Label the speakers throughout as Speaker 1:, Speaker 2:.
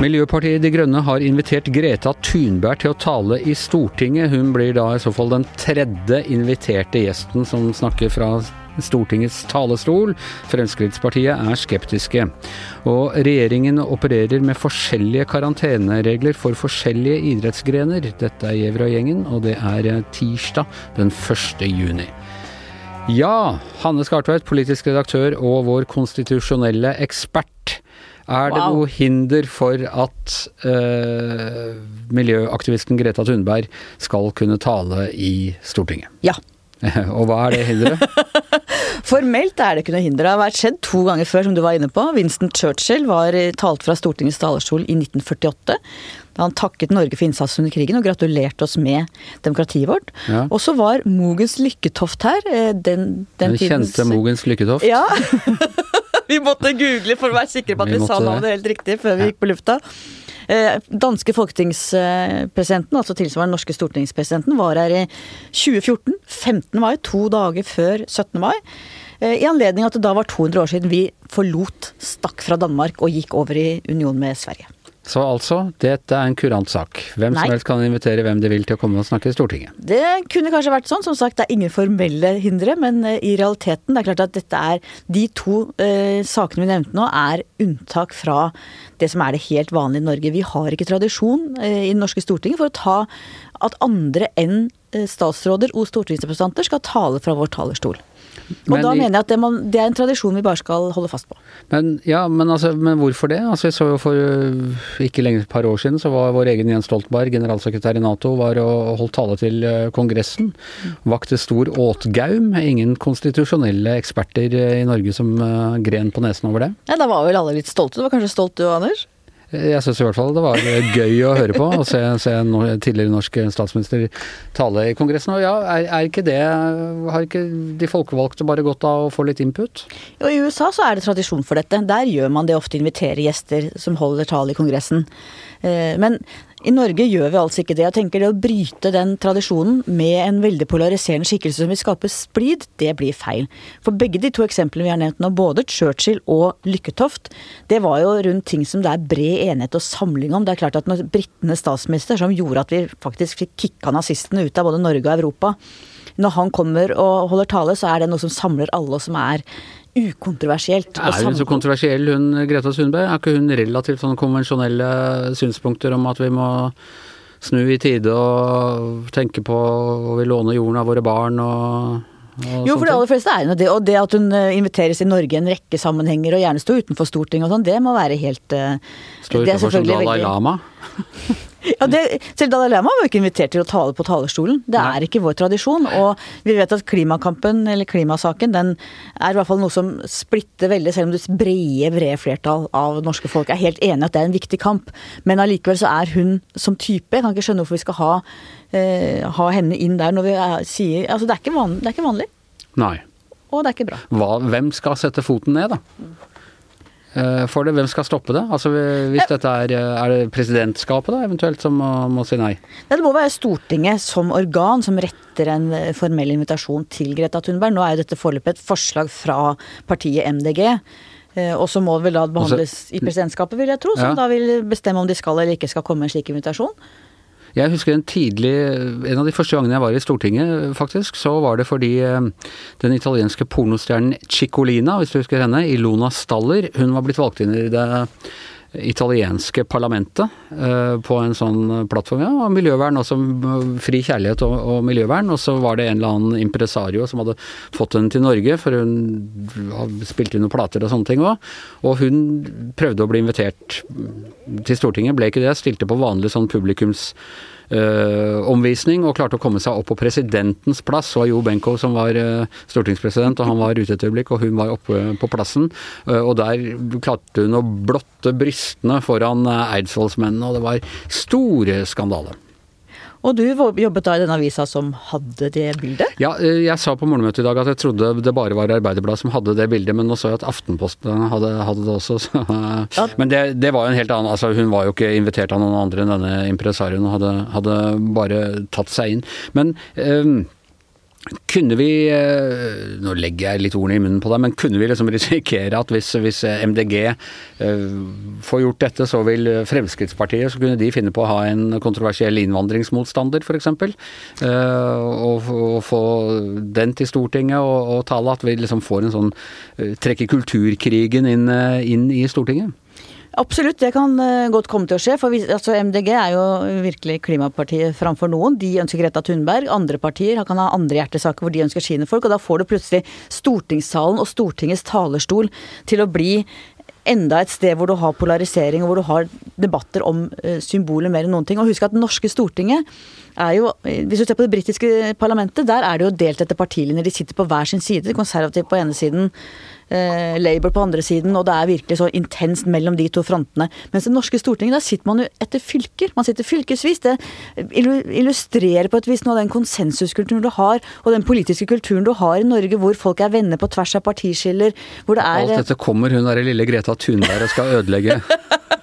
Speaker 1: Miljøpartiet De Grønne har invitert Greta Thunberg til å tale i Stortinget. Hun blir da i så fall den tredje inviterte gjesten som snakker fra Stortingets talerstol. Fremskrittspartiet er skeptiske. Og regjeringen opererer med forskjellige karanteneregler for forskjellige idrettsgrener. Dette er Jevra-gjengen og det er tirsdag den 1. juni. Ja, Hanne Skartveit, politisk redaktør og vår konstitusjonelle ekspert. Er det
Speaker 2: Wow.
Speaker 1: noe hinder for at eh, miljøaktivisten Greta Thunberg skal kunne tale i Stortinget?
Speaker 2: Ja.
Speaker 1: Og hva er det hinderet?
Speaker 2: Formelt er det ikke noe hinder. Det har vært skjedd to ganger før, som du var inne på. Winston Churchill var eh, talt fra Stortingets talerstol i 1948. Da han takket Norge for innsatsen under krigen og gratulerte oss med demokratiet vårt.
Speaker 1: Ja.
Speaker 2: Og så var Mogens Lykketoft her. eh, Den, den,
Speaker 1: Den kjente
Speaker 2: tidens-
Speaker 1: Mogens Lykketoft?
Speaker 2: Ja. vi måtte google for å være sikre på at
Speaker 1: Vi
Speaker 2: vi, sa navnet helt riktig før vi gikk på lufta. Eh, Danske folketingspresidenten, altså tilsvarende norske stortingspresidenten, var her i 2014, 15. mai, to dager før 17. mai. eh, I anledning at det da var 200 år siden vi forlot, stakk fra Danmark og gikk over i union med Sverige.
Speaker 1: Så altså, dette er en kurant sak. Hvem
Speaker 2: Nei.
Speaker 1: som helst kan invitere hvem de vil til å komme og snakke i Stortinget.
Speaker 2: Det kunne kanskje vært sånn. Som sagt, det er ingen formelle hindre, men eh, i realiteten det er klart at dette er De to eh, sakene vi nevnte nå, er unntak fra det som er det helt vanlige i Norge. Vi har ikke tradisjon eh, i det norske Stortinget for å ta at andre enn eh, statsråder og stortingsrepresentanter skal tale fra vår talerstol. Og
Speaker 1: Men
Speaker 2: da mener jeg at det, man, det er en tradisjon vi bare skal holde fast på.
Speaker 1: Men, ja, men, altså, men hvorfor det? Altså, vi så jo for øh, ikke lenger et par år siden så var vår egen Jens Stoltenberg, generalsekretær i Nato, var og holdt tale til øh, Kongressen. Vakte stor åtgaum. Ingen konstitusjonelle eksperter øh, i Norge som gren på nesen over det.
Speaker 2: Ja, da var vel alle litt stolte. Du var kanskje stolt du, Anders?
Speaker 1: Jeg syns i hvert fall det var gøy å høre på og se, se no- tidligere norsk statsminister tale i Kongressen. Og ja, er, er ikke det Har ikke de folkevalgte bare godt av å få litt input?
Speaker 2: Jo, I USA så er det tradisjon for dette. Der gjør man det ofte, inviterer gjester som holder tale i Kongressen. Eh, Men i Norge gjør vi altså ikke det. Jeg tenker Det å bryte den tradisjonen med en veldig polariserende skikkelse som vil skape splid, det blir feil. For begge de to eksemplene vi har nevnt nå, både Churchill og Lykketoft, det var jo rundt ting som det er bred enighet og samling om. Det er klart at når britenes statsminister, som gjorde at vi faktisk fikk kicka nazistene ut av både Norge og Europa, når han kommer og holder tale, så er det noe som samler alle, og som er ukontroversielt.
Speaker 1: Er hun så kontroversiell, hun Greta Sundberg? Er ikke hun relativt sånn konvensjonelle synspunkter om at vi må snu i tide og tenke på og vi låner jorden av våre barn og,
Speaker 2: Jo, for de aller fleste er hun det. Og det at hun eh, inviteres i Norge i en rekke sammenhenger, og gjerne stå utenfor Stortinget og sånn, det må være helt eh, er
Speaker 1: utenfor som Dalai
Speaker 2: veldig-
Speaker 1: Lama?
Speaker 2: Ja, det, selv Dalai Lama var jo ikke invitert til å tale på talerstolen. Det er ikke vår tradisjon. Og vi vet at klimakampen, eller klimasaken, den er i hvert fall noe som splitter veldig, selv om det brede, brede flertall av norske folk er helt enig at det er en viktig kamp. Men allikevel så er hun som type Jeg kan ikke skjønne hvorfor vi skal ha, eh, ha henne inn der når vi er, sier Altså, det er, ikke vanlig, det er ikke vanlig,
Speaker 1: Nei.
Speaker 2: og det er ikke bra.
Speaker 1: Hva, hvem skal sette foten ned, da? Eh, For det, hvem skal stoppe det? Altså Hvis dette er Er det presidentskapet da eventuelt som må, må si nei?
Speaker 2: Det må være Stortinget som organ som retter en eh, formell invitasjon til Greta Thunberg. Nå er jo dette foreløpig et forslag fra partiet MDG. eh, Og så må det vel da behandles i presidentskapet, vil jeg tro. Som
Speaker 1: Ja.
Speaker 2: da vil bestemme om de skal eller ikke skal komme en slik invitasjon.
Speaker 1: Jeg husker en tidlig En av de første gangene jeg var i Stortinget, faktisk, så var det fordi eh, den italienske pornostjernen Ciccolina, hvis du husker henne, Ilona Staller, hun var blitt valgt inn i det italienske parlamentet eh, på en sånn plattform. Ja, og miljøvern også. eh, Fri kjærlighet og, og miljøvern. Og så var det en eller annen impresario som hadde fått henne til Norge, for hun spilte inn noen plater og sånne ting òg. Og hun prøvde å bli invitert til Stortinget, ble ikke det. Stilte på vanlig sånn publikums omvisning og klarte å komme seg opp på presidentens plass. Det var Jo Benkow som var eh, stortingspresident, og han var ute et øyeblikk, og hun var oppe på plassen. Eh, og der klarte hun å blotte brystene foran eh, eidsvollsmennene, og det var store skandale.
Speaker 2: Og du jobbet da i den avisa som hadde det bildet?
Speaker 1: Ja, eh, jeg sa på morgenmøtet i dag at jeg trodde det bare var Arbeiderbladet som hadde det bildet, men nå så jeg at Aftenposten hadde, hadde det også. Så. Men det, det var jo en helt annen altså Hun var jo ikke invitert av noen andre enn denne impresarioen, og hadde, hadde bare tatt seg inn. Men eh, kunne vi eh, Nå legger jeg litt ordene i munnen på deg, men kunne vi liksom risikere at hvis, hvis MDG eh, får gjort dette, så vil Fremskrittspartiet så kunne de finne på å ha en kontroversiell innvandringsmotstander, f.eks. Og, og få den til Stortinget og, og tale at vi liksom får en sånn trekke kulturkrigen inn, inn i Stortinget?
Speaker 2: Absolutt, det kan eh, godt komme til å skje. For vi, altså, MDG er jo virkelig klimapartiet framfor noen. De ønsker Greta Thunberg. Andre partier kan ha andre hjertesaker hvor de ønsker sine folk. Og da får du plutselig stortingssalen og Stortingets talerstol til å bli enda et sted hvor du har polarisering og hvor du har debatter om uh, symboler mer enn noen ting. Og husk at det norske Stortinget er jo eh, Hvis du ser på det britiske parlamentet, der er det jo delt etter partilinjer. De sitter på hver sin side. De konservative på ene siden, eh, Labour på andre siden, og det er virkelig så intenst mellom de to frontene. Mens det norske Stortinget, der sitter man jo etter fylker. Man sitter fylkesvis. Det illustrerer på et vis noe av den konsensuskulturen du har, og den politiske kulturen du har i Norge, hvor folk er venner på tvers av partiskiller. hvor det er
Speaker 1: Alt dette kommer hun derre lille Greta Thunberg og skal ødelegge.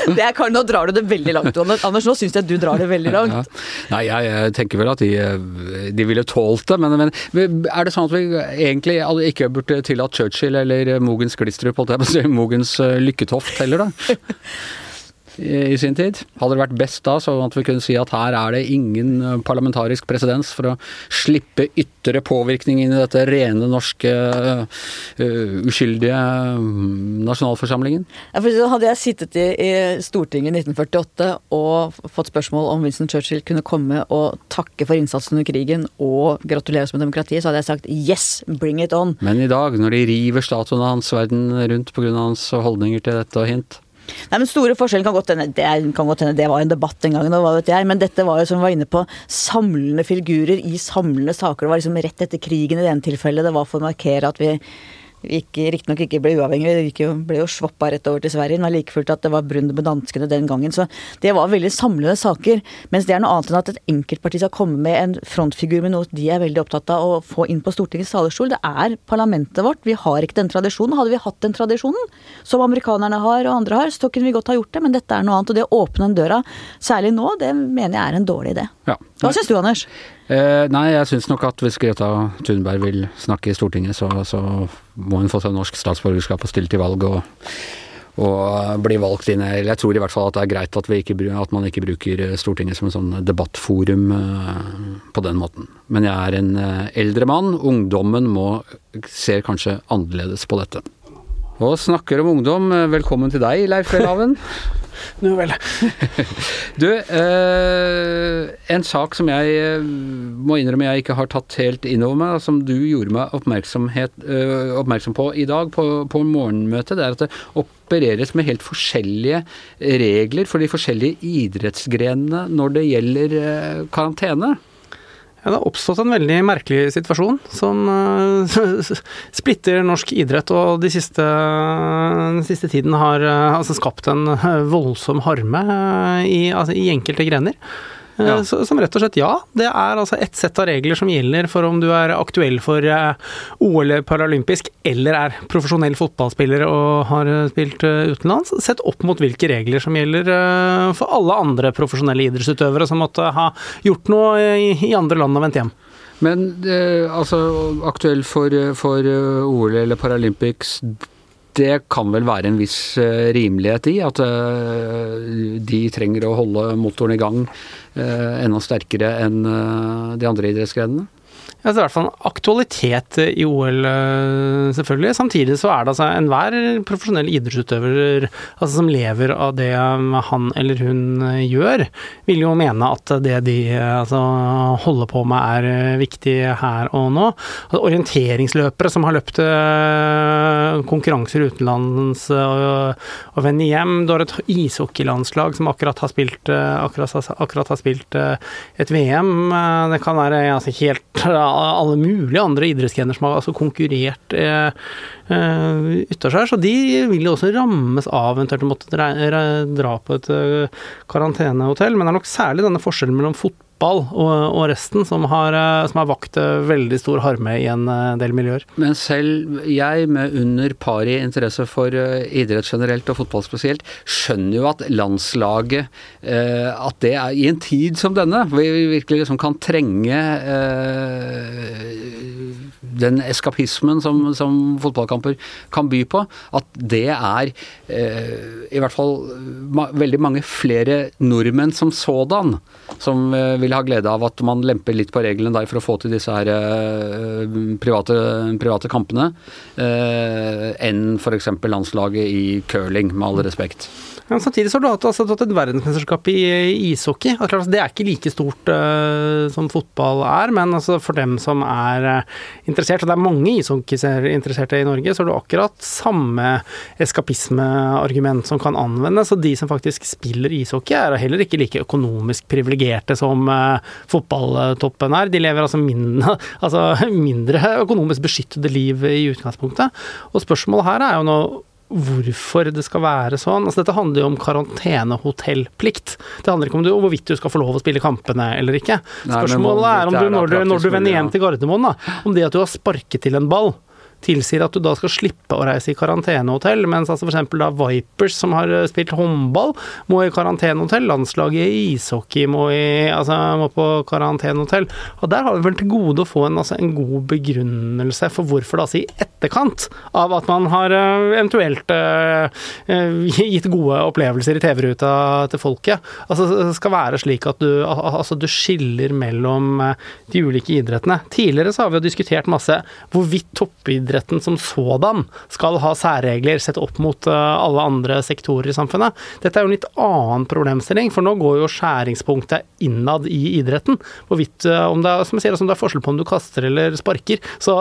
Speaker 2: det kan, nå drar du det veldig langt, Anders. Nå syns jeg at du drar det veldig langt. Ja.
Speaker 1: Nei, jeg tenker vel at de, de ville tålt det. Men, men, er det sånn at vi egentlig ikke burde tillatt Churchill eller Mogens Glistrup, holdt jeg på å si, Mogens eh, Lykketoft heller, da? i sin tid. Hadde det vært best da, så at vi kunne si at her er det ingen eh, parlamentarisk presedens for å slippe ytre påvirkning inn i dette rene norske uh, uskyldige mm, nasjonalforsamlingen?
Speaker 2: Ja, for hadde jeg sittet i, i Stortinget i 1948 og fått spørsmål om Winston Churchill kunne komme og takke for innsatsen under krigen og gratulere oss med demokratiet, så hadde jeg sagt yes, bring it on.
Speaker 1: Men i dag, når de river statuen hans verden rundt pga. hans holdninger til dette og hint?
Speaker 2: Nei, men Store forskjellen kan godt hende det, kan godt hende det var en debatt en gang, hva vet jeg. Men dette var jo som vi var inne på, samlende figurer i samlende saker. Det var liksom rett etter krigen i det ene tilfellet. Det var for å markere at vi riktignok ikke ble uavhengig, vi ble jo svoppa rett over til Sverige, men like fullt at det var Brund med danskene den gangen. Så det var veldig samlede saker. Mens det er noe annet enn at et enkeltparti skal komme med en frontfigur med noe de er veldig opptatt av å få inn på Stortingets talerstol. Det er parlamentet vårt. Vi har ikke den tradisjonen. Hadde vi hatt den tradisjonen, som amerikanerne har og andre har, så kunne vi godt ha gjort det, men dette er noe annet. Og det å åpne den døra, særlig nå, det mener jeg er en dårlig idé. Ja. Hva syns du, Anders?
Speaker 1: Eh, nei, jeg syns nok at hvis Greta Thunberg vil snakke i Stortinget, så, så må hun få seg norsk statsborgerskap og stille til valg og, og bli valgt inn. Jeg tror i hvert fall at det er greit at, ikke, at, man ikke bruker Stortinget som en sånn debattforum uh, på den måten. Men jeg er en uh, eldre mann. Ungdommen må, ser kanskje annerledes på dette. Og snakker om ungdom, velkommen til deg, Leif Welhaven.
Speaker 3: Nå vel.
Speaker 1: du, eh, en sak som jeg eh, må innrømme jeg ikke har tatt helt inn over meg, som du gjorde meg eh, oppmerksom på i dag på, på morgenmøtet, det er at det opereres med helt forskjellige regler for de forskjellige idrettsgrenene når det gjelder eh, karantene.
Speaker 3: Ja, det har oppstått en veldig merkelig situasjon som uh, splitter norsk idrett, og de siste, den siste tiden har uh, altså skapt en uh, voldsom harme i, altså, i enkelte grener. Ja. Eh, som rett og slett ja. Det er altså ett sett av regler som gjelder for om du er aktuell for eh, OL paralympisk eller er profesjonell fotballspiller og har eh, spilt utenlands, sett opp mot hvilke regler som gjelder for alle andre profesjonelle idrettsutøvere som måtte ha gjort noe i andre land og vendt hjem.
Speaker 1: Men altså, aktuell for, for OL eller Paralympics det kan vel være en viss uh, rimelighet i at uh, de trenger å holde motoren i gang uh, enda sterkere enn de andre idrettsgrenene?
Speaker 3: Ja, det er i hvert fall en aktualitet i OL, eh, selvfølgelig. Samtidig så er det altså enhver profesjonell idrettsutøver altså, som lever av det han eller hun gjør, vil jo mene at det de altså, holder på med er viktig her og nå. Altså, orienteringsløpere som har løpt eh, konkurranser utenlands og, og vendt hjem. Du har et ishockeylandslag som akkurat har spilt, eh, akkurat, akkurat har spilt et VM. Det kan være altså, helt alle mulige andre idrettsgrener som har altså konkurrert eh, eh, seg. Så de vil jo også rammes av eventuelt å måtte dra, på et uh, karantenehotell. Men det er nok særlig denne forskjellen mellom fotball fotball og, og resten som har, eh, som har, vakt eh, veldig stor harme i en eh, del miljøer.
Speaker 1: Men selv jeg, med under pari interesse for idrett generelt og fotball spesielt, skjønner jo at landslaget At det er i en tid som denne, hvor vi virkelig liksom kan trenge den eskapismen som, som, fotballkamper kan by på, at det er i hvert fall veldig mange flere nordmenn som sådan som eh, vil ha glede av at man lemper litt på reglene der for å få til disse her eh, private, private, kampene, eh, enn f.eks. landslaget i curling, med all respekt.
Speaker 3: Men samtidig så har du hatt, altså, et verdensmesterskap i, ishockey. Altså, det er ikke like stort uh, som fotball er, men altså, for dem som er uh, interessert, og det er mange ishockeyinteresserte i Norge, så har du akkurat samme eskapismeargument som kan anvendes. Og de som faktisk spiller ishockey, er heller ikke like økonomisk privilegerte som uh, fotballtoppen er. De lever altså mindre, altså mindre økonomisk beskyttede liv i utgangspunktet. Og spørsmålet her er jo nå hvorfor det skal være sånn. Altså, dette handler jo om karantenehotellplikt. Det handler ikke om, du, hvorvidt du skal få lov å spille kampene eller ikke. Spørsmålet er om du, når, du, når du vender hjem til Gardermoen, da, om det at du har sparket til en ball tilsier at du da skal slippe å reise i karantenehotell, mens altså f.eks. da Vipers, som har eh, spilt håndball, må i karantenehotell. Landslaget i ishockey må, i, altså, må på karantenehotell. Og der har vi vel til gode å få en, altså, en god begrunnelse for hvorfor det altså i etterkant av at man har uh, eventuelt uh, gitt gode opplevelser i TV-ruta til folket, altså skal være slik at du, altså, du skiller mellom de ulike idrettene. Tidligere så har vi jo diskutert masse hvorvidt toppidrett idretten som sådan skal ha særregler sett opp mot eh, alle andre sektorer i samfunnet. Dette er jo en litt annen problemstilling, for nå går jo skjæringspunktet innad i idretten. Hvorvidt eh, om det er, som jeg sier, om det er forskjell på om du kaster eller sparker, så,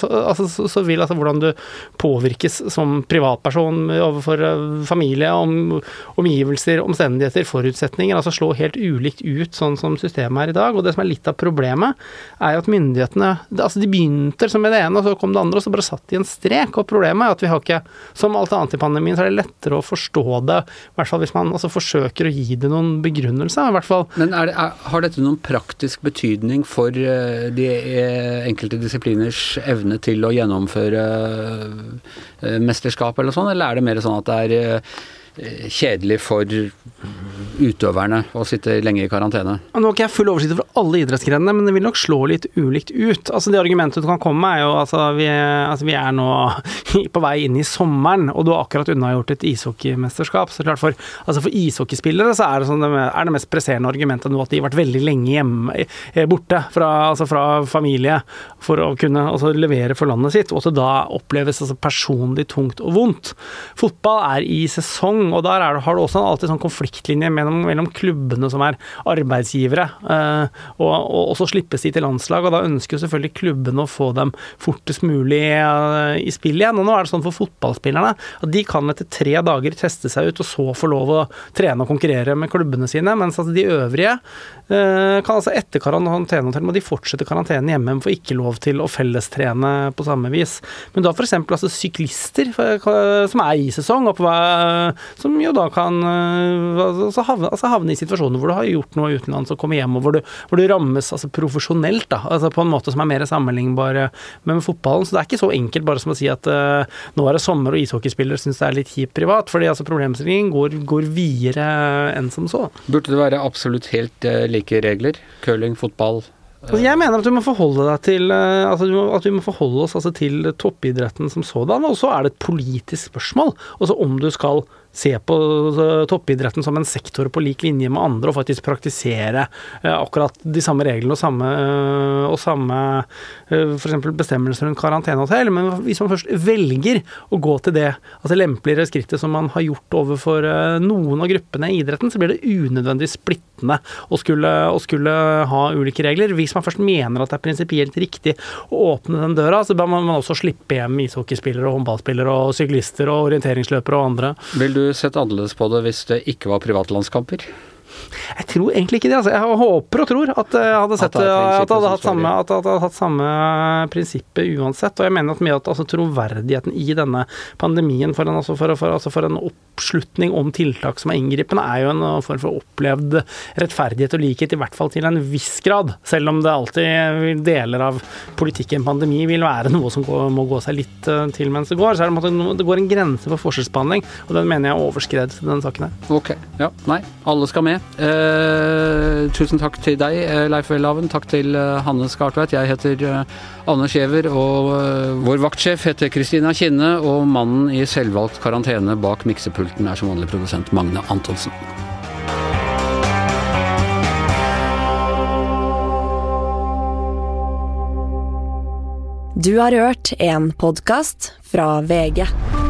Speaker 3: så, altså, så vil altså hvordan du påvirkes som privatperson overfor eh, familie, om, omgivelser, omstendigheter, forutsetninger, altså slå helt ulikt ut sånn som systemet er i dag. Og det som er litt av problemet, er jo at myndighetene altså De begynte som med det ene, og så kom det andre og så bare satt i en strek. Og problemet er at vi har ikke Som alt annet i pandemien, så er det lettere å forstå det, i hvert fall hvis man altså, forsøker å gi det noen begrunnelse, i hvert fall.
Speaker 1: Men er det, er, har dette noen praktisk betydning for uh, de uh, enkelte disipliners evne til å gjennomføre uh, mesterskap eller sånn, eller er det mer sånn at det er kjedelig for utøverne å sitte lenge i karantene.
Speaker 3: Nå har ikke jeg full oversikt over alle idrettsgrenene, men det vil nok slå litt ulikt ut. Altså Det argumentet du kan komme med, er jo altså vi, altså vi er nå på vei inn i sommeren, og du har akkurat unnagjort et ishockeymesterskap. Så klart for, altså for ishockeyspillere så er det, sånn er det mest presserende argumentet nå at de har vært veldig lenge hjemme, eh, borte fra, altså fra familie for å kunne altså levere for landet sitt, og at det da oppleves altså personlig tungt og vondt. Fotball er i sesong, og der det, har du også alltid sånn konfliktlinje mellom, mellom klubbene som er arbeidsgivere, eh, og, og, så slippes de til landslag. og Da ønsker jo selvfølgelig klubbene å få dem fortest mulig eh, i spill igjen. og Nå er det sånn for fotballspillerne at de kan etter tre dager teste seg ut, og så få lov å trene og konkurrere med klubbene sine, mens altså de øvrige eh, kan altså etter karantenehotell må de fortsette karantenen hjemme, men får ikke lov til å fellestrene på samme vis. Men da f.eks. altså syklister som er i sesong, og på, som jo da kan altså, havne, altså havne, i situasjoner hvor du har gjort noe utenlands og kommer hjem, og hvor du, hvor du rammes altså profesjonelt, da, altså på en måte som er mer sammenlignbar med fotballen. Så det er ikke så enkelt bare som å si at uh, nå er det sommer og ishockeyspillere syns det er litt kjipt privat, fordi altså problemstillingen går, går videre enn som så.
Speaker 1: Burde det være absolutt helt uh, like regler? Curling, fotball?
Speaker 3: Altså, jeg mener at du må forholde deg til eh, altså, at vi må forholde oss altså, til toppidretten som sådan, og så er det et politisk spørsmål. Altså om du skal se på toppidretten som en sektor på lik linje med andre, og faktisk praktisere eh, akkurat de samme reglene og samme, eh, og samme eh, f.eks. bestemmelser rundt karantenehotell. Men hvis man først velger å gå til det altså lempeligere skrittet som man har gjort overfor noen av gruppene i idretten, så blir det unødvendig splittende å skulle, å skulle ha ulike regler. Hvis man først mener at det er prinsipielt riktig å åpne den døra, så bør man også slippe hjem ishockeyspillere og håndballspillere og syklister og orienteringsløpere og andre.
Speaker 1: Vil du sett annerledes på det hvis det ikke var privatlandskamper?
Speaker 3: Jeg tror egentlig ikke det. Altså. Jeg håper og tror at jeg hadde sett at det, hadde hatt samme, at det hadde hatt samme prinsippet uansett. Og jeg mener at mye at altså, troverdigheten i denne pandemien for en, altså, for, for, altså, for en oppslutning om tiltak som er inngripende, er jo en form for opplevd rettferdighet og likhet, i hvert fall til en viss grad. Selv om det alltid deler av politikken pandemi vil være noe som går, må gå seg litt til mens det går. Så er det, det går en grense for forskjellsbehandling, og den mener jeg er overskredet i denne saken her.
Speaker 1: Ok, ja, nei, alle skal med. Eh, tusen takk til deg, eh, Leif Welhaven. Takk til eh, Hanne Skartveit. Jeg heter eh, Anne Skjever, og vår vaktsjef heter Kristina Kinne. Og mannen i selvvalgt karantene bak miksepulten er som vanlig produsent Magne Antonsen.
Speaker 4: Du har hørt en podkast fra VG.